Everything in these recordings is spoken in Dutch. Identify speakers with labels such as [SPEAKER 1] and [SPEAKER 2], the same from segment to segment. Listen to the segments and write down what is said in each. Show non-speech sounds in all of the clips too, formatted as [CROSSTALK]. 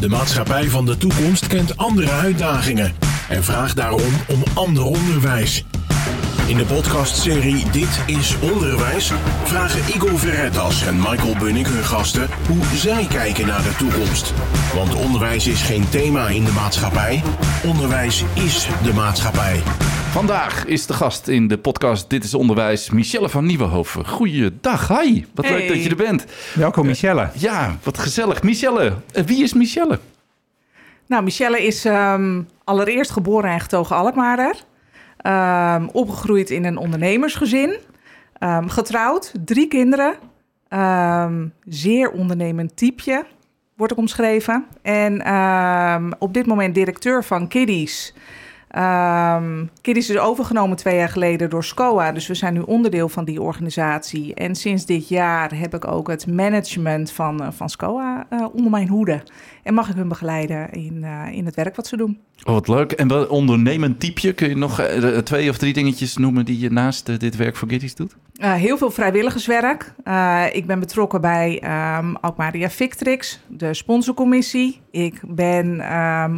[SPEAKER 1] De maatschappij van de toekomst kent andere uitdagingen en vraagt daarom om ander onderwijs. In de podcastserie Dit is Onderwijs vragen Igor Verretas en Michael Bunnik hun gasten hoe zij kijken naar de toekomst. Want onderwijs is geen thema in de maatschappij, onderwijs is de maatschappij.
[SPEAKER 2] Vandaag is de gast in de podcast Dit is Onderwijs, Michelle van Nieuwenhoven. Goeiedag, hi. Wat leuk dat je er bent.
[SPEAKER 3] Welkom Michelle.
[SPEAKER 2] Ja, wat gezellig. Michelle, eh, wie is Michelle?
[SPEAKER 4] Nou, Michelle is ehm, allereerst geboren en getogen Alkmaarder. Ehm, opgegroeid in een ondernemersgezin. Ehm, getrouwd, drie kinderen. Ehm, zeer ondernemend typeje, wordt ook omschreven. En ehm, op dit moment directeur van Kiddies. Kiddies is overgenomen twee jaar geleden door SCOA. Dus we zijn nu onderdeel van die organisatie. En sinds dit jaar heb ik ook het management van, eh, van SCOA eh, onder mijn hoede. En mag ik hun begeleiden in, eh, in het werk wat ze doen.
[SPEAKER 2] Oh, wat leuk. En wel ondernemend typeje. Kun je nog twee of drie dingetjes noemen die je naast dit werk voor Giddies doet?
[SPEAKER 4] Heel veel vrijwilligerswerk. Ik ben betrokken bij ehm Alkmaria Victrix, de sponsorcommissie. Ik ben ehm,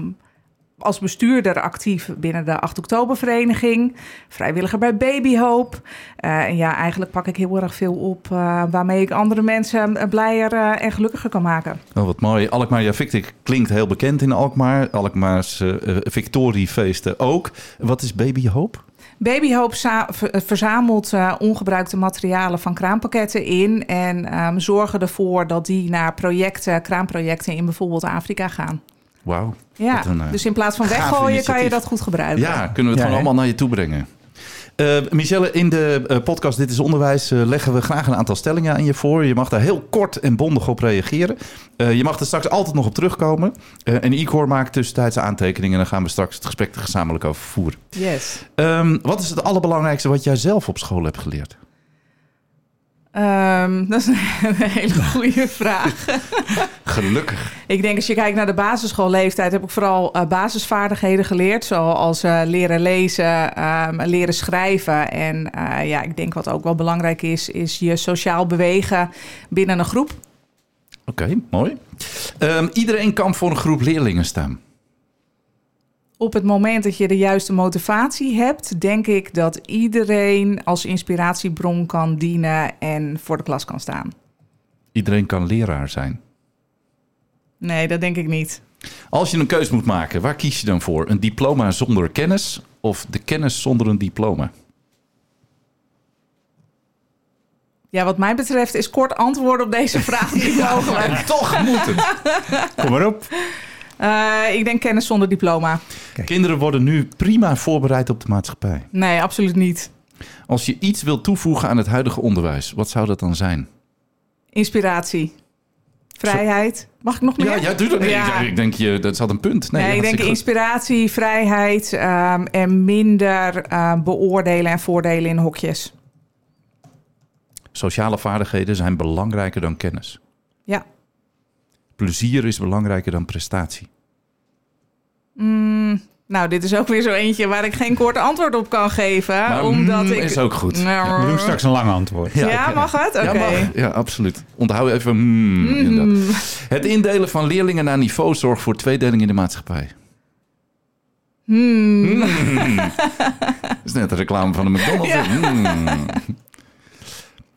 [SPEAKER 4] als bestuurder actief binnen de 8 oktobervereniging. Vrijwilliger bij Baby Hope. Eh, en ja, eigenlijk pak ik heel erg veel op eh, waarmee ik andere mensen eh, blijer en gelukkiger kan maken.
[SPEAKER 2] Oh, wat mooi. Alkmaar ja, Victic klinkt heel bekend in Alkmaar. Alkmaars victoriefeesten ook. Wat is Baby Hope?
[SPEAKER 4] Baby Hope za- ver- verzamelt ongebruikte materialen van kraampakketten in en ehm, zorgen ervoor dat die naar projecten, kraamprojecten in bijvoorbeeld Afrika gaan.
[SPEAKER 2] Wauw.
[SPEAKER 4] Ja,
[SPEAKER 2] een, eh,
[SPEAKER 4] dus in plaats van weggooien kan je dat goed gebruiken.
[SPEAKER 2] Ja, kunnen we het
[SPEAKER 3] Ja,
[SPEAKER 2] gewoon allemaal naar je toe brengen. Eh, Michelle, in de eh, podcast Dit is Onderwijs leggen we graag een aantal stellingen aan je voor. Je mag daar heel kort en bondig op reageren. Eh, je mag er straks altijd nog op terugkomen. Eh, en Igor maakt tussentijds aantekeningen en dan gaan we straks het gesprek er gezamenlijk over voeren.
[SPEAKER 4] Yes.
[SPEAKER 2] Ehm, wat is het allerbelangrijkste wat jij zelf op school hebt geleerd?
[SPEAKER 4] Ehm, [LAUGHS] dat is een hele [LAUGHS] goede vraag.
[SPEAKER 2] Gelukkig.
[SPEAKER 4] Ik denk als je kijkt naar de basisschoolleeftijd heb ik vooral eh, basisvaardigheden geleerd. Zoals eh, leren lezen, ehm, leren schrijven. En eh, ja, ik denk wat ook wel belangrijk is, is je sociaal bewegen binnen een groep.
[SPEAKER 2] Oké, mooi. Ehm, iedereen kan voor een groep leerlingen staan.
[SPEAKER 4] Op het moment dat je de juiste motivatie hebt, denk ik dat iedereen als inspiratiebron kan dienen en voor de klas kan staan.
[SPEAKER 2] Iedereen kan leraar zijn.
[SPEAKER 4] Nee, dat denk ik niet.
[SPEAKER 2] Als je een keus moet maken, waar kies je dan voor? Een diploma zonder kennis of de kennis zonder een diploma?
[SPEAKER 4] Ja, wat mij betreft is kort antwoorden op deze vraag niet [LAUGHS] mogelijk.
[SPEAKER 2] Toch moet het. [LAUGHS]
[SPEAKER 3] Kom maar op.
[SPEAKER 4] Eh, ik denk kennis zonder diploma.
[SPEAKER 2] Kinderen worden nu prima voorbereid op de maatschappij.
[SPEAKER 4] Nee, absoluut niet.
[SPEAKER 2] Als je iets wilt toevoegen aan het huidige onderwijs, wat zou dat dan zijn?
[SPEAKER 4] Inspiratie. Vrijheid. Mag ik nog meer?
[SPEAKER 2] Ja, ja doe dat. Nee,
[SPEAKER 4] Ja.
[SPEAKER 2] Ik, denk, je, dat zat een punt. Nee,
[SPEAKER 4] Nee, ik denk inspiratie, vrijheid ehm, en minder ehm, beoordelen en voordelen in hokjes.
[SPEAKER 2] Sociale vaardigheden zijn belangrijker dan kennis.
[SPEAKER 4] Ja.
[SPEAKER 2] Plezier is belangrijker dan prestatie.
[SPEAKER 4] Mm, nou, dit is ook weer zo eentje waar ik geen kort antwoord op kan geven.
[SPEAKER 2] Maar
[SPEAKER 4] omdat
[SPEAKER 2] mm
[SPEAKER 4] ik...
[SPEAKER 2] is ook goed.
[SPEAKER 4] Nou,
[SPEAKER 3] We doen straks een lang antwoord.
[SPEAKER 4] Ja, mag het? Oké.
[SPEAKER 2] Ja, mag. ja, absoluut. Onthoud even. mm. Het indelen van leerlingen naar niveau zorgt voor tweedeling in de maatschappij.
[SPEAKER 4] Hmm.
[SPEAKER 2] Dat [LAUGHS] is net een reclame van de McDonald's.
[SPEAKER 4] Ja.
[SPEAKER 2] Mm.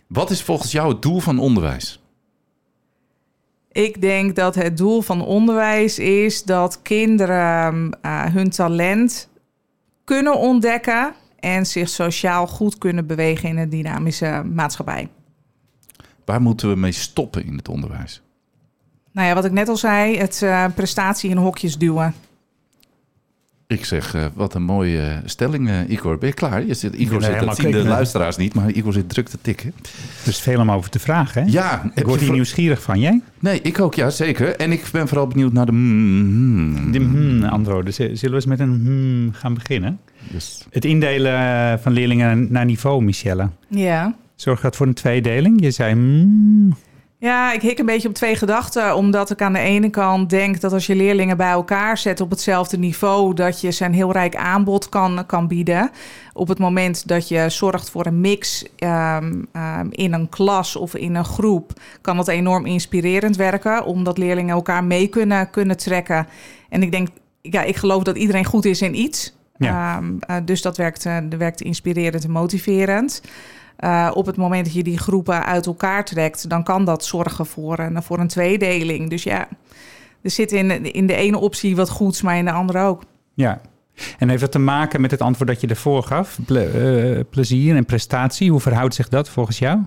[SPEAKER 2] Wat is volgens jou het doel van onderwijs?
[SPEAKER 4] Ik denk dat het doel van onderwijs is dat kinderen eh, hun talent kunnen ontdekken en zich sociaal goed kunnen bewegen in een dynamische maatschappij.
[SPEAKER 2] Waar moeten we mee stoppen in het onderwijs?
[SPEAKER 4] Nou ja, wat ik net al zei, het eh, prestatie in hokjes duwen.
[SPEAKER 2] Ik zeg, eh, wat een mooie stelling, eh, Igor. Ben je klaar? Je zit, Igor zit, dat zien de luisteraars niet, maar Igor zit druk te tikken.
[SPEAKER 3] Er is veel om over te vragen. Hè?
[SPEAKER 2] Ja, heb
[SPEAKER 3] Ik word
[SPEAKER 2] je
[SPEAKER 3] hier nieuwsgierig van. Jij?
[SPEAKER 2] Nee, ik ook, ja, zeker. En ik ben vooral benieuwd naar de... mm,
[SPEAKER 3] De hmm antwoorden. Z- Zullen we eens met een hmm gaan beginnen?
[SPEAKER 2] Dus,
[SPEAKER 3] Het indelen van leerlingen naar niveau, Michelle.
[SPEAKER 4] Ja.
[SPEAKER 3] Zorgt dat voor een tweedeling? Je zei hmm.
[SPEAKER 4] Ja, ik hik een beetje op twee gedachten. Omdat ik aan de ene kant denk dat als je leerlingen bij elkaar zet op hetzelfde niveau, dat je ze een heel rijk aanbod kan, kan bieden. Op het moment dat je zorgt voor een mix ehm, ehm, in een klas of in een groep, kan dat enorm inspirerend werken. Omdat leerlingen elkaar mee kunnen, kunnen trekken. En ik denk, ja, ik geloof dat iedereen goed is in iets.
[SPEAKER 3] Ja.
[SPEAKER 4] Ehm, eh, dus dat werkt, dat werkt inspirerend en motiverend. Uh, op het moment dat je die groepen uit elkaar trekt, dan kan dat zorgen voor een, voor een tweedeling. Dus ja, er zit in, in de ene optie wat goeds, maar in de andere ook.
[SPEAKER 3] Ja. En heeft dat te maken met het antwoord dat je ervoor gaf? Ple uh, plezier en prestatie, hoe verhoudt zich dat volgens jou?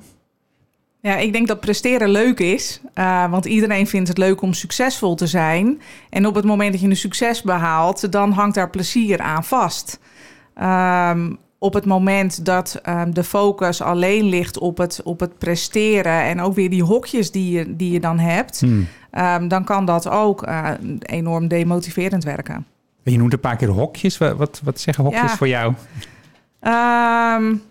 [SPEAKER 4] Ja, ik denk dat presteren leuk is. Uh, want iedereen vindt het leuk om succesvol te zijn. En op het moment dat je een succes behaalt, dan hangt daar plezier aan vast. Um, op het moment dat um, de focus alleen ligt op het, op het presteren en ook weer die hokjes die je, die je dan hebt, hmm. um, dan kan dat ook uh, enorm demotiverend werken.
[SPEAKER 3] Je noemt een paar keer hokjes. Wat, wat, wat zeggen hokjes ja. voor jou?
[SPEAKER 4] Um,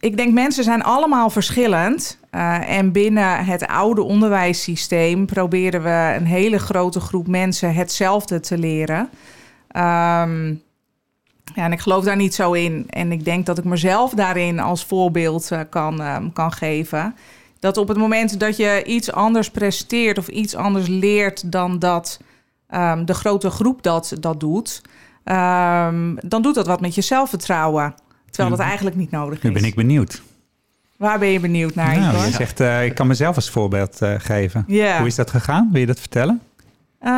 [SPEAKER 4] ik denk mensen zijn allemaal verschillend. Uh, en binnen het oude onderwijssysteem proberen we een hele grote groep mensen hetzelfde te leren. Um, ja, en ik geloof daar niet zo in. En ik denk dat ik mezelf daarin als voorbeeld uh, kan, uh, kan geven. Dat op het moment dat je iets anders presteert of iets anders leert dan dat um, de grote groep dat, dat doet, um, dan doet dat wat met je zelfvertrouwen. Terwijl dat eigenlijk niet nodig is.
[SPEAKER 3] Nu ben ik benieuwd.
[SPEAKER 4] Waar ben je benieuwd naar?
[SPEAKER 3] Nou, je zegt, uh, ik kan mezelf als voorbeeld geven.
[SPEAKER 4] Yeah.
[SPEAKER 3] Hoe is dat gegaan? Wil je dat vertellen?
[SPEAKER 4] Uh,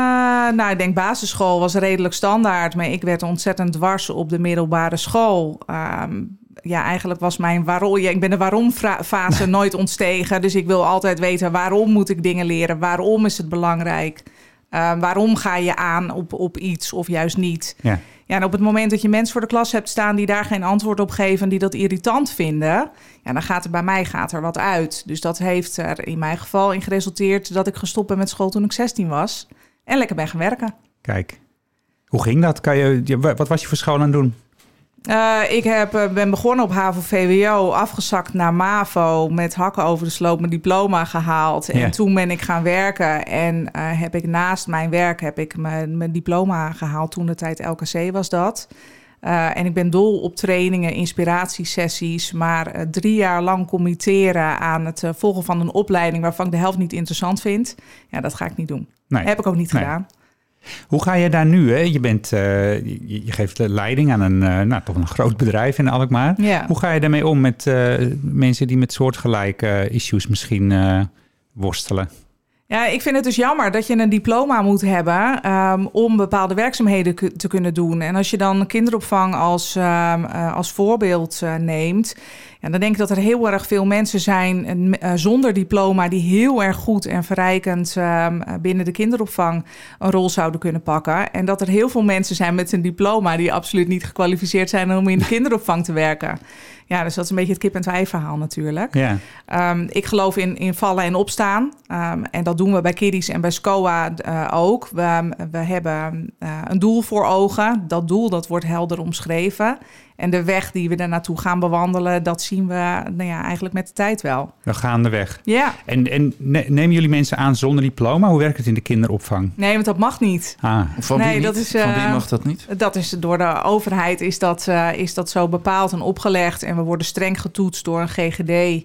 [SPEAKER 4] nou, ik denk basisschool was redelijk standaard, maar ik werd ontzettend dwars op de middelbare school. Um, ja, eigenlijk was mijn waarom. Ja, ik ben de waarom-fase [LAUGHS] nooit ontstegen. Dus ik wil altijd weten waarom moet ik dingen leren? Waarom is het belangrijk? Uh, waarom ga je aan op, op iets of juist niet?
[SPEAKER 3] Ja.
[SPEAKER 4] Ja, en op het moment dat je mensen voor de klas hebt staan die daar geen antwoord op geven, die dat irritant vinden, ja, dan gaat er bij mij gaat er wat uit. Dus dat heeft er in mijn geval in geresulteerd dat ik gestopt ben met school toen ik 16 was. En lekker ben gaan werken.
[SPEAKER 3] Kijk, hoe ging dat? Kan je, wat was je voor school aan het doen?
[SPEAKER 4] Uh, ik heb, uh, ben begonnen op HAVO-VWO, afgezakt naar MAVO... met hakken over de sloop mijn diploma gehaald. En toen ben ik gaan werken en uh, heb ik naast mijn werk heb ik mijn, mijn diploma gehaald. Toen de tijd LKC was dat. Uh, en ik ben dol op trainingen, inspiratiesessies. Maar drie jaar lang committeren aan het volgen van een opleiding waarvan ik de helft niet interessant vind. Ja, dat ga ik niet doen.
[SPEAKER 3] Nee.
[SPEAKER 4] Heb ik ook niet
[SPEAKER 3] Nee.
[SPEAKER 4] gedaan.
[SPEAKER 3] Hoe ga je daar nu? Hè? Je, bent, uh, je, je geeft leiding aan een, uh, nou, toch een groot bedrijf in Alkmaar.
[SPEAKER 4] Ja.
[SPEAKER 3] Hoe ga je daarmee om met uh, mensen die met soortgelijke issues misschien worstelen?
[SPEAKER 4] Ja, ik vind het dus jammer dat je een diploma moet hebben um, om bepaalde werkzaamheden te kunnen doen. En als je dan kinderopvang als, um, uh, als voorbeeld neemt, ja, dan denk ik dat er heel erg veel mensen zijn uh, zonder diploma die heel erg goed en verrijkend um, binnen de kinderopvang een rol zouden kunnen pakken. En dat er heel veel mensen zijn met een diploma die absoluut niet gekwalificeerd zijn om in de [LAUGHS] kinderopvang te werken. Ja, dus dat is een beetje het kip-en-ei verhaal natuurlijk.
[SPEAKER 3] Ja.
[SPEAKER 4] Um, ik geloof in, in vallen en opstaan. Um, en dat doen we bij Kiddies en bij SCOA uh, ook. We, we hebben uh, een doel voor ogen. Dat doel dat wordt helder omschreven. En de weg die we er naartoe gaan bewandelen... dat zien we nou ja, eigenlijk met de tijd wel.
[SPEAKER 3] We gaan de weg.
[SPEAKER 4] Ja.
[SPEAKER 3] En, en ne- nemen jullie mensen aan zonder diploma? Hoe werkt het in de kinderopvang?
[SPEAKER 4] Nee, want dat mag niet.
[SPEAKER 3] Ah,
[SPEAKER 2] Van
[SPEAKER 4] Nee,
[SPEAKER 2] wie niet?
[SPEAKER 4] dat is,
[SPEAKER 2] Van wie
[SPEAKER 4] eh,
[SPEAKER 2] mag dat niet?
[SPEAKER 4] Dat is door de overheid is dat, uh, is dat zo bepaald en opgelegd. En we worden streng getoetst door een GGD.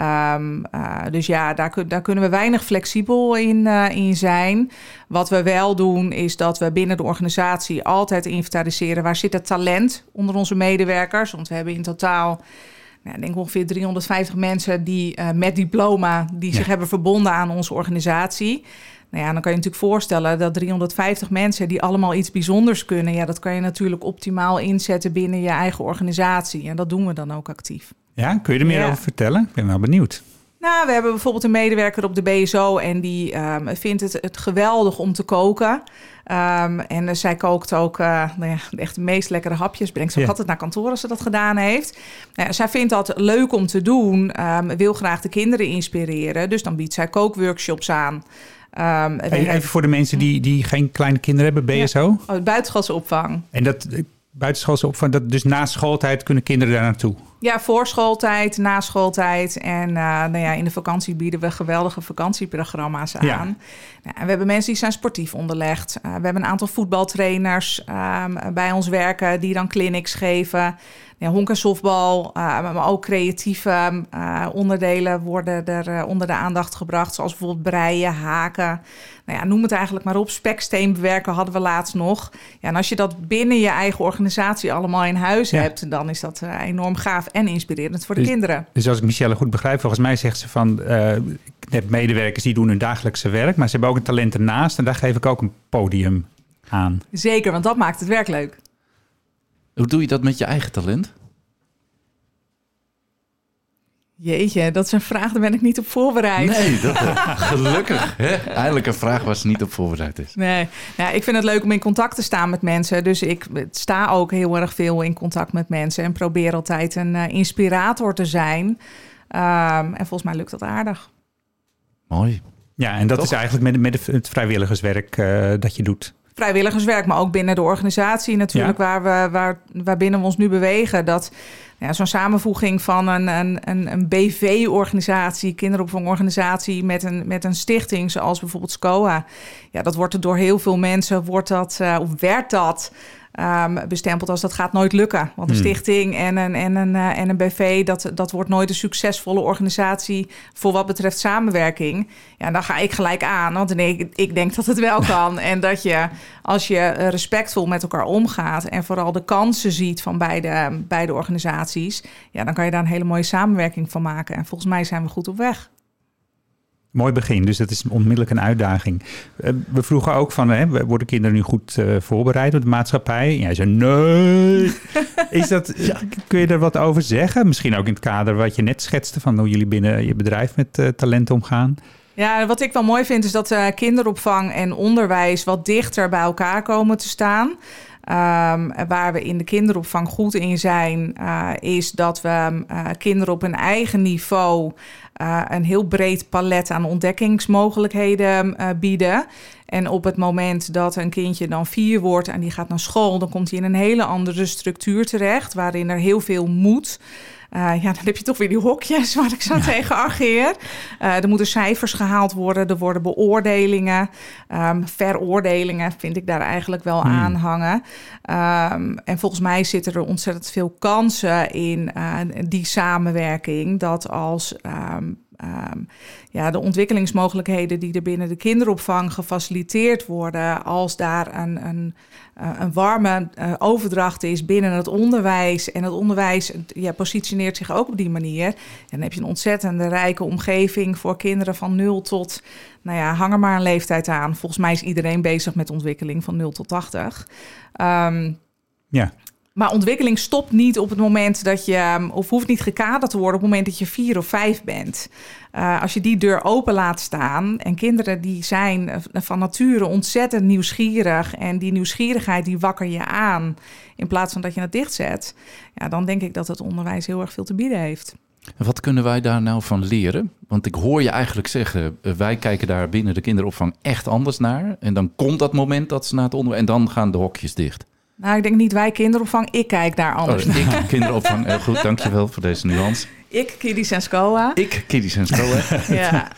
[SPEAKER 4] Um, uh, dus ja, daar, kun, daar, kunnen we weinig flexibel in, uh, in, zijn. Wat we wel doen, is dat we binnen de organisatie altijd inventariseren waar zit het talent onder onze medewerkers. Want we hebben in totaal. Nou, ik denk ongeveer 350 mensen die uh, met diploma die
[SPEAKER 3] Ja.
[SPEAKER 4] zich hebben verbonden aan onze organisatie. Nou ja, dan kan je natuurlijk voorstellen dat 350 mensen die allemaal iets bijzonders kunnen, ja, dat kan je natuurlijk optimaal inzetten binnen je eigen organisatie. En dat doen we dan ook actief.
[SPEAKER 3] Ja, kun je er meer
[SPEAKER 4] Ja.
[SPEAKER 3] over vertellen? Ik ben wel benieuwd.
[SPEAKER 4] Nou, we hebben bijvoorbeeld een medewerker op de BSO en die um, vindt het, het geweldig om te koken. Um, en uh, zij kookt ook uh, nou ja, echt de meest lekkere hapjes. Brengt ze ook altijd naar kantoor als ze dat gedaan heeft. Nou, zij vindt dat leuk om te doen. Um, wil graag de kinderen inspireren. Dus dan biedt zij kookworkshops aan. Um,
[SPEAKER 3] even voor de mensen die, die geen kleine kinderen hebben, BSO.
[SPEAKER 4] Oh, buitenschoolse opvang.
[SPEAKER 3] En dat eh, buitenschoolse opvang, dat, dus na schooltijd kunnen kinderen daar naartoe.
[SPEAKER 4] Ja, voor schooltijd, na schooltijd. En uh, nou ja, in de vakantie bieden we geweldige vakantieprogramma's aan.
[SPEAKER 3] Ja.
[SPEAKER 4] Nou, en we hebben mensen die zijn sportief onderlegd. Uh, we hebben een aantal voetbaltrainers um, bij ons werken die dan clinics geven. Ja, honk en softbal, uh, maar ook creatieve onderdelen worden er onder de aandacht gebracht. Zoals bijvoorbeeld breien, haken. Nou ja, noem het eigenlijk maar op. Speksteen bewerken hadden we laatst nog. Ja, en als je dat binnen je eigen organisatie allemaal in huis
[SPEAKER 3] Ja.
[SPEAKER 4] hebt... dan is dat uh, enorm gaaf en inspirerend voor de
[SPEAKER 3] Dus-
[SPEAKER 4] kinderen.
[SPEAKER 3] Dus als ik Michelle goed begrijp, volgens mij zegt ze van... eh, ik heb medewerkers die doen hun dagelijkse werk... maar ze hebben ook een talent ernaast en daar geef ik ook een podium aan.
[SPEAKER 4] Zeker, want dat maakt het werk leuk.
[SPEAKER 2] Hoe doe je dat met je eigen talent?
[SPEAKER 4] Jeetje, dat is een vraag, daar ben ik niet op voorbereid.
[SPEAKER 2] Nee, dat, [LAUGHS] gelukkig. Hè? Eindelijk een vraag waar ze niet op voorbereid is.
[SPEAKER 4] Nee, ja, ik vind het leuk om in contact te staan met mensen. Dus ik sta ook heel erg veel in contact met mensen en probeer altijd een uh, inspirator te zijn. Um, en volgens mij lukt dat aardig.
[SPEAKER 2] Mooi.
[SPEAKER 3] Ja, en dat
[SPEAKER 2] Toch?
[SPEAKER 3] is eigenlijk met, met het vrijwilligerswerk uh, dat je doet.
[SPEAKER 4] Vrijwilligerswerk, maar ook binnen de organisatie natuurlijk, ja. waar we, waar, waarbinnen we ons nu bewegen. Dat ja, zo'n samenvoeging van een, een, een, een BV-organisatie, kinderopvangorganisatie, met een, met een stichting zoals bijvoorbeeld SCOA. Ja, dat wordt er door heel veel mensen, wordt dat, uh, of werd dat um, bestempeld als dat gaat nooit lukken. Want een
[SPEAKER 3] Hmm.
[SPEAKER 4] stichting en een, en een, uh, en een BV, dat, dat wordt nooit een succesvolle organisatie voor wat betreft samenwerking. Ja, dan ga ik gelijk aan, want ik, ik denk dat het wel [LAUGHS] kan. en dat je, als je respectvol met elkaar omgaat en vooral de kansen ziet van beide, beide organisaties, ja, dan kan je daar een hele mooie samenwerking van maken. En volgens mij zijn we goed op weg.
[SPEAKER 3] Mooi begin, dus dat is onmiddellijk een uitdaging. Uh, we vroegen ook van, hè, worden kinderen nu goed uh, voorbereid op de maatschappij? Jij zei nee. [LAUGHS] is dat, ja. Kun je er wat over zeggen? Misschien ook in het kader wat je net schetste van hoe jullie binnen je bedrijf met uh, talent omgaan.
[SPEAKER 4] Ja, wat ik wel mooi vind is dat uh, kinderopvang en onderwijs wat dichter bij elkaar komen te staan. Um, waar we in de kinderopvang goed in zijn, uh, is dat we uh, kinderen op een eigen niveau uh, een heel breed palet aan ontdekkingsmogelijkheden bieden. En op het moment dat een kindje dan vier wordt en die gaat naar school, dan komt hij in een hele andere structuur terecht, waarin er heel veel moet. Uh, ja, dan heb je toch weer die hokjes waar ik zo ja. tegen argeer. Uh, er moeten cijfers gehaald worden, er worden beoordelingen. Um, veroordelingen vind ik daar eigenlijk wel hmm. aan hangen. Um, en volgens mij zitten er ontzettend veel kansen in uh, die samenwerking. Dat als um, Um, ja, de ontwikkelingsmogelijkheden die er binnen de kinderopvang gefaciliteerd worden, als daar een, een, uh, een warme uh, overdracht is binnen het onderwijs en het onderwijs ja, positioneert zich ook op die manier, dan heb je een ontzettende rijke omgeving voor kinderen van 0 tot, nou ja, hang er maar een leeftijd aan. Volgens mij is iedereen bezig met ontwikkeling van 0 tot 80. Um,
[SPEAKER 3] ja.
[SPEAKER 4] Maar ontwikkeling stopt niet op het moment dat je, of hoeft niet gekaderd te worden op het moment dat je vier of vijf bent. Uh, als je die deur open laat staan en kinderen die zijn van nature ontzettend nieuwsgierig en die nieuwsgierigheid die wakker je aan in plaats van dat je het dichtzet, ja, dan denk ik dat het onderwijs heel erg veel te bieden heeft.
[SPEAKER 2] Wat kunnen wij daar nou van leren? Want ik hoor je eigenlijk zeggen, uh, wij kijken daar binnen de kinderopvang echt anders naar. En dan komt dat moment dat ze naar het onderwijs en dan gaan de hokjes dicht.
[SPEAKER 4] Nou, ik denk niet wij kinderopvang. Ik kijk daar anders
[SPEAKER 2] oh,
[SPEAKER 4] naar.
[SPEAKER 2] Ik kinderopvang. Heel goed, dankjewel voor deze nuance.
[SPEAKER 4] Ik, Kiddies en.
[SPEAKER 2] Ik, Kiddies en Scoa.
[SPEAKER 4] ja.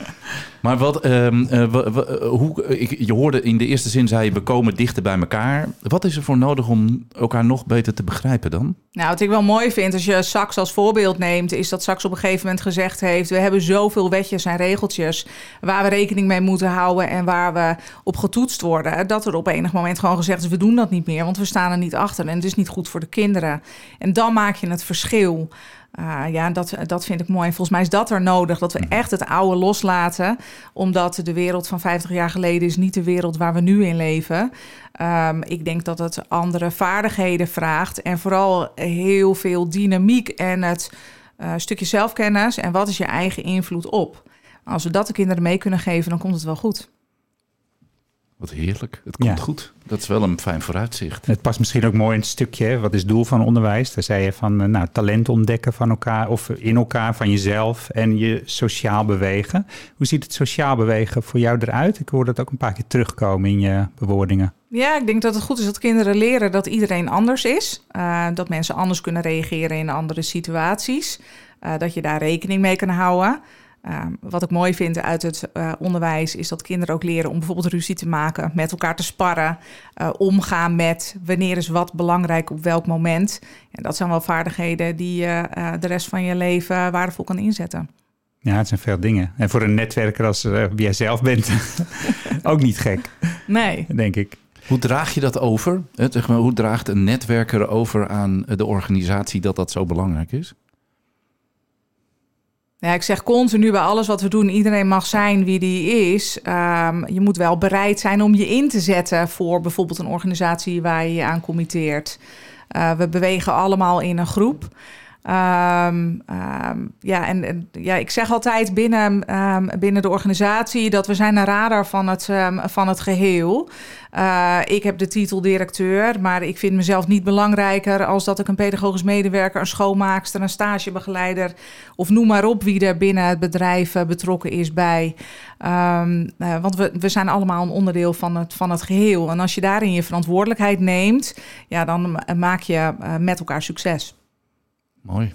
[SPEAKER 2] Maar wat, um, uh, hoe, ik, je hoorde in de eerste zin, zei je, we komen dichter bij elkaar. Wat is er voor nodig om elkaar nog beter te begrijpen dan?
[SPEAKER 4] Nou, wat ik wel mooi vind, als je Sax als voorbeeld neemt, is dat Sax op een gegeven moment gezegd heeft: we hebben zoveel wetjes en regeltjes waar we rekening mee moeten houden en waar we op getoetst worden, dat er op enig moment gewoon gezegd is: we doen dat niet meer, want we staan er niet achter en het is niet goed voor de kinderen. En dan maak je het verschil. Uh, ja, dat, dat vind ik mooi. En volgens mij is dat er nodig, dat we echt het oude loslaten. Omdat de wereld van 50 jaar geleden is niet de wereld waar we nu in leven. Um, ik denk dat het andere vaardigheden vraagt. En vooral heel veel dynamiek en het uh, stukje zelfkennis. En wat is je eigen invloed op? Als we dat de kinderen mee kunnen geven, dan komt het wel goed.
[SPEAKER 2] Wat heerlijk. Het komt
[SPEAKER 3] Ja.
[SPEAKER 2] goed. Dat is wel een fijn vooruitzicht.
[SPEAKER 3] Het past misschien ook mooi in het stukje, wat is het doel van onderwijs? Daar zei je van, eh, nou, talent ontdekken van elkaar of in elkaar, van jezelf en je sociaal bewegen. Hoe ziet het sociaal bewegen voor jou eruit? Ik hoor dat ook een paar keer terugkomen in je bewoordingen.
[SPEAKER 4] Ja, ik denk dat het goed is dat kinderen leren dat iedereen anders is. Uh, dat mensen anders kunnen reageren in andere situaties. Uh, dat je daar rekening mee kan houden. Uh, wat ik mooi vind uit het onderwijs is dat kinderen ook leren om bijvoorbeeld ruzie te maken, met elkaar te sparren, omgaan met wanneer is wat belangrijk op welk moment. En dat zijn wel vaardigheden die je de rest van je leven waardevol kan inzetten.
[SPEAKER 3] Ja, het zijn veel dingen. En voor een netwerker als uh, wie jij zelf bent, [LAUGHS] ook niet gek.
[SPEAKER 4] Nee.
[SPEAKER 3] Denk ik.
[SPEAKER 2] Hoe draag je dat over? Hoe draagt een netwerker over aan de organisatie dat dat zo belangrijk is?
[SPEAKER 4] Ja, ik zeg continu bij alles wat we doen, iedereen mag zijn wie die is. Um, je moet wel bereid zijn om je in te zetten voor bijvoorbeeld een organisatie waar je je aan committeert. Uh, we bewegen allemaal in een groep. Um, um, ja, en, ja, ik zeg altijd binnen, um, binnen de organisatie dat we zijn een radar van het, van het geheel. Uh, ik heb de titel directeur, maar ik vind mezelf niet belangrijker als dat ik een pedagogisch medewerker, een schoonmaakster, een stagebegeleider of noem maar op wie er binnen het bedrijf uh, betrokken is bij. Uh, want we, we zijn allemaal een onderdeel van het, van het geheel. En als je daarin je verantwoordelijkheid neemt, ja, dan maak je met elkaar succes.
[SPEAKER 2] Mooi.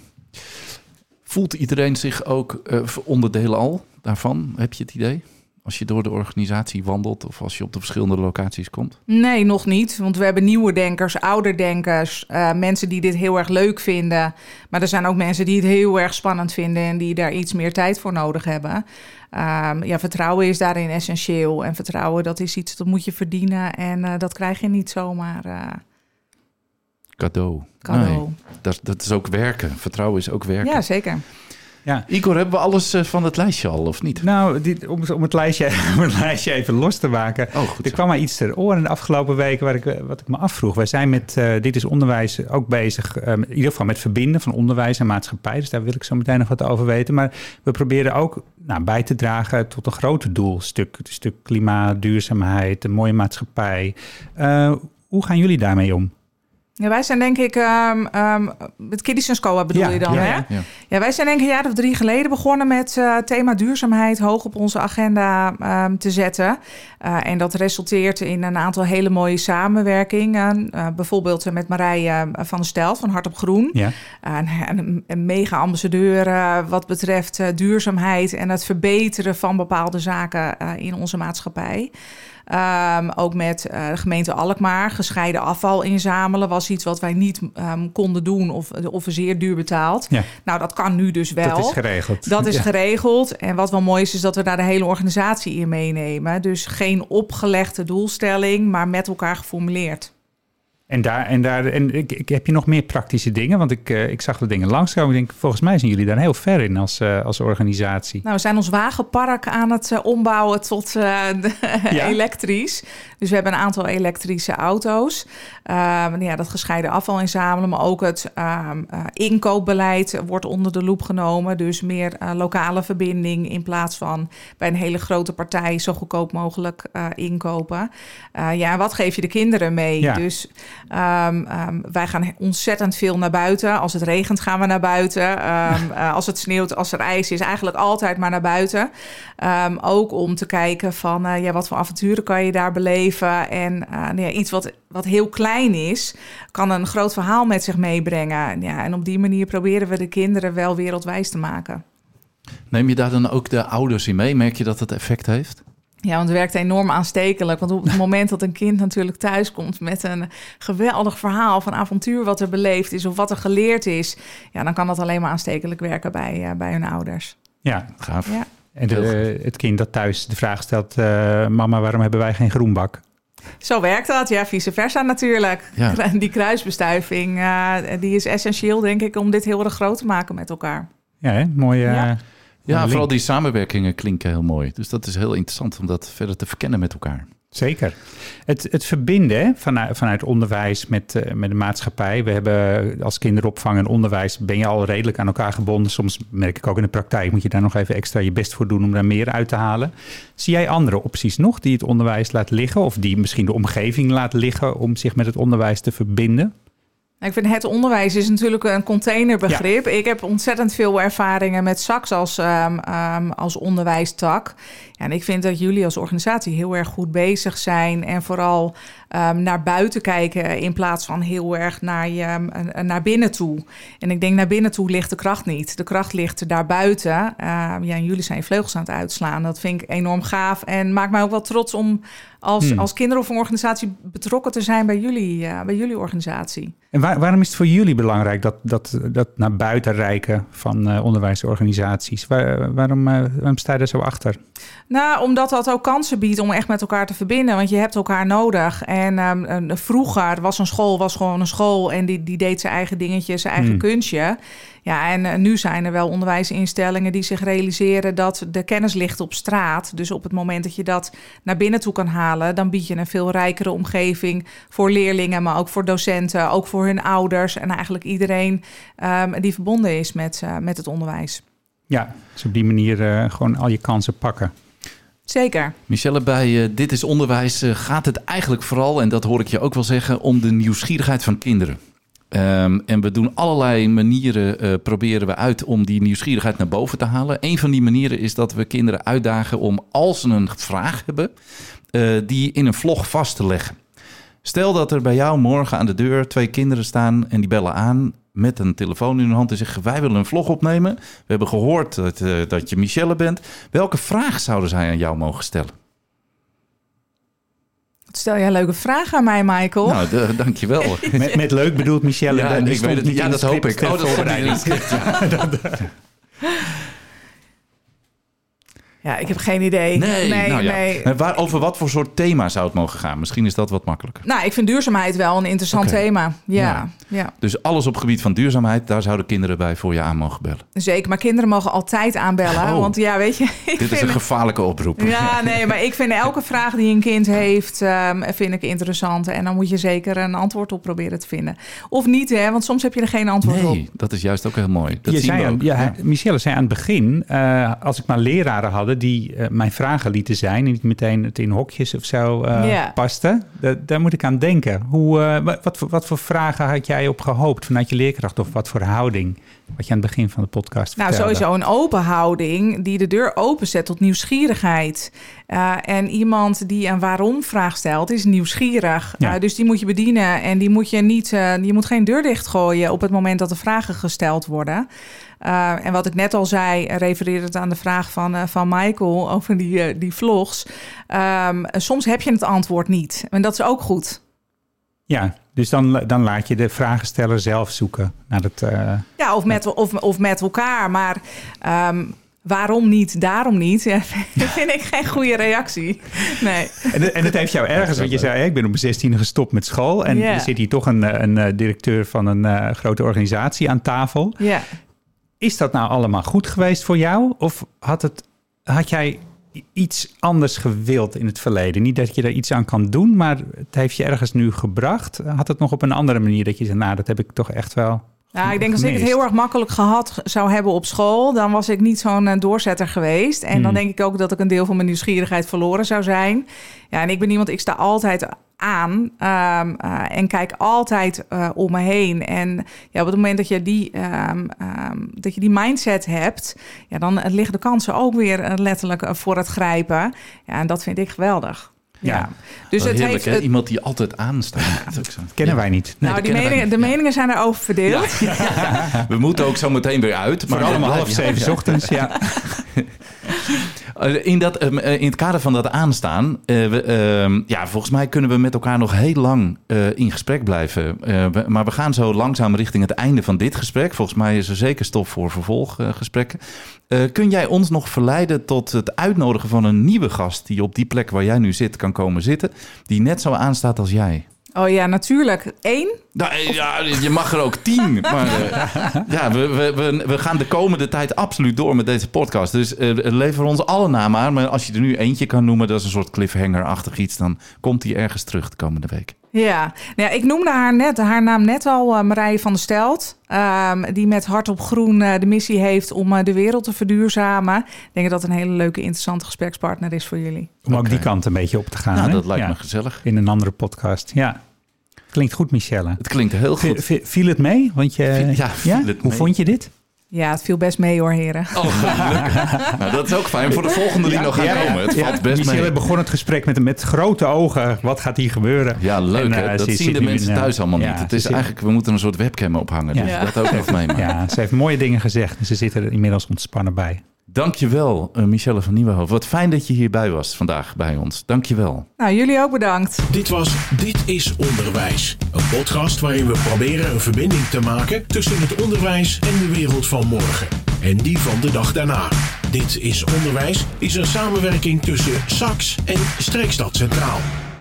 [SPEAKER 2] Voelt iedereen zich ook uh, onderdeel al daarvan? Heb je het idee? Als je door de organisatie wandelt of als je op de verschillende locaties komt?
[SPEAKER 4] Nee, nog niet. Want we hebben nieuwe denkers, ouderdenkers, uh, mensen die dit heel erg leuk vinden. Maar er zijn ook mensen die het heel erg spannend vinden en die daar iets meer tijd voor nodig hebben. Um, ja, vertrouwen is daarin essentieel. En vertrouwen, dat is iets dat moet je verdienen en uh, dat krijg je niet zomaar.
[SPEAKER 2] Cadeau.
[SPEAKER 4] cadeau.
[SPEAKER 2] Nee, dat, dat is ook werken. Vertrouwen is ook werken.
[SPEAKER 4] Ja, zeker.
[SPEAKER 2] Ja. Igor, hebben we alles uh, van het lijstje al, of niet?
[SPEAKER 3] Nou, dit, om, om, het lijstje, [LAUGHS] om het lijstje even los te maken.
[SPEAKER 2] Oh, goed
[SPEAKER 3] er kwam maar iets ter oren de afgelopen weken waar ik, wat ik me afvroeg. Wij zijn met uh, Dit is Onderwijs ook bezig, um, in ieder geval met verbinden van onderwijs en maatschappij. Dus daar wil ik zo meteen nog wat over weten. Maar we proberen ook nou, bij te dragen tot een groter doelstuk. Het stuk klimaat, duurzaamheid, een mooie maatschappij. Uh, hoe gaan jullie daarmee om?
[SPEAKER 4] Ja, wij zijn denk ik, um, um, Scoa bedoel
[SPEAKER 3] ja,
[SPEAKER 4] je dan,
[SPEAKER 3] ja,
[SPEAKER 4] hè?
[SPEAKER 3] ja.
[SPEAKER 4] Ja. wij zijn denk ik een jaar of drie geleden begonnen met uh, thema duurzaamheid hoog op onze agenda um, te zetten. Uh, en dat resulteert in een aantal hele mooie samenwerkingen. Uh, bijvoorbeeld met Marije van der Stel van Hart op Groen.
[SPEAKER 3] Ja.
[SPEAKER 4] een, mega ambassadeur wat betreft duurzaamheid en het verbeteren van bepaalde zaken in onze maatschappij. Ook met de gemeente Alkmaar. Gescheiden afval inzamelen was iets wat wij niet um, konden doen of, of zeer duur betaald.
[SPEAKER 3] Ja.
[SPEAKER 4] Nou, dat kan nu dus wel.
[SPEAKER 3] Dat is geregeld.
[SPEAKER 4] Dat is
[SPEAKER 3] ja.
[SPEAKER 4] geregeld. En wat wel mooi is, is dat we daar de hele organisatie in meenemen. Dus geen opgelegde doelstelling, maar met elkaar geformuleerd.
[SPEAKER 3] En, daar, en, daar, en ik, ik, heb je nog meer praktische dingen? Want ik, uh, ik zag de dingen langskomen. Ik denk, volgens mij zijn jullie daar heel ver in als, uh, als organisatie.
[SPEAKER 4] Nou, we zijn ons wagenpark aan het uh, ombouwen tot [LAUGHS] ja? elektrisch. Dus we hebben een aantal elektrische auto's. ja, dat gescheiden afval inzamelen. Maar ook het inkoopbeleid wordt onder de loep genomen. Dus meer lokale verbinding in plaats van bij een hele grote partij zo goedkoop mogelijk inkopen. ja, wat geef je de kinderen mee?
[SPEAKER 3] Ja.
[SPEAKER 4] Dus... Um, um, wij gaan ontzettend veel naar buiten. Als het regent gaan we naar buiten. Um, uh, [LAUGHS] als het sneeuwt, als er ijs is, eigenlijk altijd maar naar buiten. ook om te kijken van uh, ja, wat voor avonturen kan je daar beleven. En uh, nou ja, iets wat, wat heel klein is, kan een groot verhaal met zich meebrengen. Ja, en op die manier proberen we de kinderen wel wereldwijs te maken.
[SPEAKER 2] Neem je daar dan ook de ouders in mee? Merk je dat het effect heeft?
[SPEAKER 4] Ja, want het werkt enorm aanstekelijk. Want op het moment dat een kind natuurlijk thuis komt met een geweldig verhaal van avontuur wat er beleefd is of wat er geleerd is, ja, dan kan dat alleen maar aanstekelijk werken bij, uh, bij hun ouders.
[SPEAKER 3] Ja,
[SPEAKER 2] gaaf.
[SPEAKER 4] Ja.
[SPEAKER 3] En de, het kind dat thuis de vraag stelt: uh, Mama, waarom hebben wij geen groenbak?
[SPEAKER 4] Zo werkt dat, ja, vice versa natuurlijk.
[SPEAKER 2] Ja. [LAUGHS]
[SPEAKER 4] Die kruisbestuiving, uh, die is essentieel, denk ik, om dit heel erg groot te maken met elkaar.
[SPEAKER 3] Ja, hè? mooie.
[SPEAKER 4] Ja.
[SPEAKER 2] Ja, vooral die samenwerkingen klinken heel mooi. Dus dat is heel interessant om dat verder te verkennen met elkaar.
[SPEAKER 3] Zeker. Het, het verbinden vanuit, vanuit onderwijs met, uh, met de maatschappij. We hebben als kinderopvang en onderwijs ben je al redelijk aan elkaar gebonden. Soms merk ik ook in de praktijk, moet je daar nog even extra je best voor doen om daar meer uit te halen. Zie jij andere opties nog die het onderwijs laat liggen of die misschien de omgeving laat liggen om zich met het onderwijs te verbinden?
[SPEAKER 4] Ik vind het onderwijs is natuurlijk een containerbegrip. Ja. Ik heb ontzettend veel ervaringen met SAX als, um, um, als onderwijstak. Ja, en ik vind dat jullie als organisatie heel erg goed bezig zijn. En vooral ehm, naar buiten kijken in plaats van heel erg naar, je, eh, naar binnen toe. En ik denk naar binnen toe ligt de kracht niet. De kracht ligt daarbuiten. Ehm, ja, en jullie zijn vleugels aan het uitslaan. Dat vind ik enorm gaaf en maakt mij ook wel trots om als,
[SPEAKER 3] Hmm.
[SPEAKER 4] als kinderopvangorganisatie betrokken te zijn bij jullie, eh, bij jullie organisatie.
[SPEAKER 3] En waar- waarom is het voor jullie belangrijk dat, dat, dat naar buiten reiken van eh, onderwijsorganisaties? Waar- waarom, eh, waarom sta je er zo achter?
[SPEAKER 4] Nou, omdat dat ook kansen biedt om echt met elkaar te verbinden. Want je hebt elkaar nodig. En ehm, vroeger was een school was gewoon een school. En die, die deed zijn eigen dingetje, zijn eigen
[SPEAKER 3] Hmm.
[SPEAKER 4] kunstje. Ja, en eh, nu zijn er wel onderwijsinstellingen die zich realiseren dat de kennis ligt op straat. Dus op het moment dat je dat naar binnen toe kan halen, dan bied je een veel rijkere omgeving voor leerlingen, maar ook voor docenten, ook voor hun ouders en eigenlijk iedereen ehm, die verbonden is met, eh, met het onderwijs.
[SPEAKER 3] Ja, dus op die manier eh, gewoon al je kansen pakken.
[SPEAKER 4] Zeker.
[SPEAKER 2] Michelle, bij eh, Dit is Onderwijs eh, gaat het eigenlijk vooral, en dat hoor ik je ook wel zeggen, om de nieuwsgierigheid van kinderen. Ehm, en we doen allerlei manieren, eh, proberen we uit om die nieuwsgierigheid naar boven te halen. Een van die manieren is dat we kinderen uitdagen om, als ze een vraag hebben, die in een vlog vast te leggen. Stel dat er bij jou morgen aan de deur twee kinderen staan en die bellen aan met een telefoon in hun hand en zeggen: Wij willen een vlog opnemen. We hebben gehoord dat, eh, dat je Michelle bent. Welke vraag zouden zij aan jou mogen stellen?
[SPEAKER 4] Stel jij een leuke vraag aan mij, Michael.
[SPEAKER 2] Nou, dankjewel. [LAUGHS]
[SPEAKER 3] Met, met leuk bedoelt Michelle.
[SPEAKER 2] Ja, ik weet het.
[SPEAKER 3] niet
[SPEAKER 2] Ja, dat hoop ik. Oh, dat
[SPEAKER 3] voorbereiding.
[SPEAKER 2] script. [LAUGHS] [LAUGHS]
[SPEAKER 4] Ja, ik heb geen idee.
[SPEAKER 2] Nee,
[SPEAKER 4] nee.
[SPEAKER 2] nou ja.
[SPEAKER 4] nee.
[SPEAKER 2] Maar Waar, over wat voor soort thema zou het mogen gaan? Misschien is dat wat makkelijker.
[SPEAKER 4] Nou, ik vind duurzaamheid wel een interessant thema. Ja,
[SPEAKER 2] Ja.
[SPEAKER 4] ja.
[SPEAKER 2] Dus alles op gebied van duurzaamheid, daar zouden kinderen bij voor je aan mogen bellen.
[SPEAKER 4] zeker. Maar kinderen mogen altijd aanbellen.
[SPEAKER 2] Oh.
[SPEAKER 4] Want ja, weet je, [LAUGHS] ik
[SPEAKER 2] Dit is een gevaarlijke oproep.
[SPEAKER 4] Ja, nee, maar ik vind elke vraag die een kind heeft, ehm, vind ik interessant. En dan moet je zeker een antwoord op proberen te vinden. Of niet, hè? Want soms heb je er geen antwoord op.
[SPEAKER 2] Nee, dat is juist ook heel mooi. Dat
[SPEAKER 3] je
[SPEAKER 2] zien
[SPEAKER 3] zei
[SPEAKER 2] we ook.
[SPEAKER 3] ja,
[SPEAKER 2] Ja.
[SPEAKER 3] Michelle zei aan het begin, eh, als ik maar leraren hadden die eh, mijn vragen lieten zijn en niet meteen het in hokjes of zo eh
[SPEAKER 4] Ja.
[SPEAKER 3] paste, da- daar moet ik aan denken. Hoe, eh, wa- wat, voor, wat voor vragen had jij op gehoopt vanuit je leerkracht of wat voor houding? Wat je aan het begin van de podcast
[SPEAKER 4] Nou,
[SPEAKER 3] vertelde.
[SPEAKER 4] sowieso een open houding die de deur openzet tot nieuwsgierigheid. Eh, en iemand die een waarom-vraag stelt, is nieuwsgierig.
[SPEAKER 3] Ja.
[SPEAKER 4] Eh, dus die moet je bedienen en die moet je niet, eh, je moet geen deur dichtgooien op het moment dat er vragen gesteld worden. Eh, en wat ik net al zei, refererend aan de vraag van, eh, van Michael over die, eh, die vlogs. Ehm, soms heb je het antwoord niet. En dat is ook goed.
[SPEAKER 3] Ja, dus dan, dan laat je de vragensteller zelf zoeken naar het...
[SPEAKER 4] Ja, of met, of, of met elkaar. Maar ehm, waarom niet, daarom niet? Ja, [LAUGHS] vind ik geen goede reactie. Nee.
[SPEAKER 3] En, en het heeft jou ergens, want je zei, ik ben op mijn 16e gestopt met school. En er zit hier toch een, een directeur van een grote organisatie aan tafel.
[SPEAKER 4] Ja.
[SPEAKER 3] Is dat nou allemaal goed geweest voor jou? Of had, het, had jij iets anders gewild in het verleden? Niet dat je er iets aan kan doen, maar het heeft je ergens nu gebracht. Had het nog op een andere manier dat je zei, nou, dat heb ik toch echt wel
[SPEAKER 4] Nou, ik denk als ik het heel erg makkelijk gehad zou hebben op school, dan was ik niet zo'n eh, doorzetter geweest. En dan
[SPEAKER 3] Hmm.
[SPEAKER 4] denk ik ook dat ik een deel van mijn nieuwsgierigheid verloren zou zijn. Ja, en ik ben iemand, ik sta altijd aan ehm, eh, en kijk altijd eh, om me heen. En ja, op het moment dat je die, ehm, ehm, dat je die mindset hebt, ja, dan eh, liggen de kansen ook weer letterlijk voor het grijpen. Ja, en dat vind ik geweldig. Ja.
[SPEAKER 3] Ja.
[SPEAKER 4] Dus het
[SPEAKER 2] heerlijk,
[SPEAKER 4] heeft.
[SPEAKER 2] Iemand die altijd aanstaat. Dat zo. [LAUGHS]
[SPEAKER 3] kennen
[SPEAKER 2] Ja.
[SPEAKER 3] wij niet.
[SPEAKER 2] Nee,
[SPEAKER 4] nou, die
[SPEAKER 2] wij
[SPEAKER 4] de.
[SPEAKER 2] Ja.
[SPEAKER 4] meningen zijn erover verdeeld. [LAUGHS]
[SPEAKER 2] We moeten ook zo meteen weer uit.
[SPEAKER 3] Voor
[SPEAKER 2] maar
[SPEAKER 3] allemaal
[SPEAKER 2] Ja,
[SPEAKER 3] half
[SPEAKER 2] ja,
[SPEAKER 3] zeven 's
[SPEAKER 2] ja.
[SPEAKER 3] ochtends, ja. [LAUGHS]
[SPEAKER 2] Eh, In, dat, ehm, eh, in het kader van dat aanstaan, eh, we, ehm, ja, volgens mij kunnen we met elkaar nog heel lang in gesprek blijven. Maar we gaan zo langzaam richting het einde van dit gesprek. Volgens mij is er zeker stof voor vervolggesprekken. Kun jij ons nog verleiden tot het uitnodigen van een nieuwe gast die op die plek waar jij nu zit kan komen zitten, die net zo aanstaat als jij?
[SPEAKER 4] Oh ja, natuurlijk. Eén?
[SPEAKER 2] Nou, eh, ja, je mag er ook tien. [LAUGHS] Maar eh, ja, we, we, we, we gaan de komende tijd absoluut door met deze podcast. Dus eh, lever ons alle namen aan. Maar als je er nu eentje kan noemen, dat is een soort cliffhanger-achtig iets... dan komt die ergens terug de komende week.
[SPEAKER 4] Ja. Nou, ja, ik noemde haar, net, haar naam net al, eh, Marije van der Stelt. ehm, die met Hart op Groen eh, de missie heeft om eh, de wereld te verduurzamen. Ik denk dat dat een hele leuke, interessante gesprekspartner is voor jullie.
[SPEAKER 3] Om ook die kant een beetje op te gaan.
[SPEAKER 2] nou,
[SPEAKER 3] hè?
[SPEAKER 2] dat lijkt
[SPEAKER 3] Ja.
[SPEAKER 2] me gezellig.
[SPEAKER 3] In een andere podcast, ja. Klinkt goed, Michelle.
[SPEAKER 2] Het klinkt heel goed.
[SPEAKER 3] v- Viel het mee? Want je,
[SPEAKER 2] Viel- ja,
[SPEAKER 3] Hoe
[SPEAKER 2] mee.
[SPEAKER 3] vond je dit?
[SPEAKER 4] Ja, het viel best mee hoor, heren.
[SPEAKER 2] Oh, gelukkig. [LAUGHS] nou, dat is ook fijn voor de volgende die nog gaat komen. Het valt best
[SPEAKER 3] Michelle
[SPEAKER 2] mee.
[SPEAKER 3] begon het gesprek met, met grote ogen. Wat gaat hier gebeuren?
[SPEAKER 2] Ja, leuk
[SPEAKER 3] En,
[SPEAKER 2] hè?
[SPEAKER 3] eh,
[SPEAKER 2] Dat
[SPEAKER 3] ze
[SPEAKER 2] zien de mensen
[SPEAKER 3] in, eh,
[SPEAKER 2] thuis allemaal
[SPEAKER 3] ja,
[SPEAKER 2] niet. Het is
[SPEAKER 3] zit-
[SPEAKER 2] eigenlijk, we moeten een soort webcam ophangen. Dus
[SPEAKER 4] Ja.
[SPEAKER 2] dat ook even meemaken.
[SPEAKER 3] Ja, ze heeft mooie dingen gezegd. en Ze zit er inmiddels ontspannen bij.
[SPEAKER 2] Dankjewel, uh, Michelle van Nieuwenhoofd. Wat fijn dat je hierbij was vandaag bij ons. Dankjewel.
[SPEAKER 4] Nou, jullie ook bedankt.
[SPEAKER 1] Dit was Dit is Onderwijs. Een podcast waarin we proberen een verbinding te maken tussen het onderwijs en de wereld van morgen. En die van de dag daarna. Dit is Onderwijs is een samenwerking tussen SAX en Streekstad Centraal.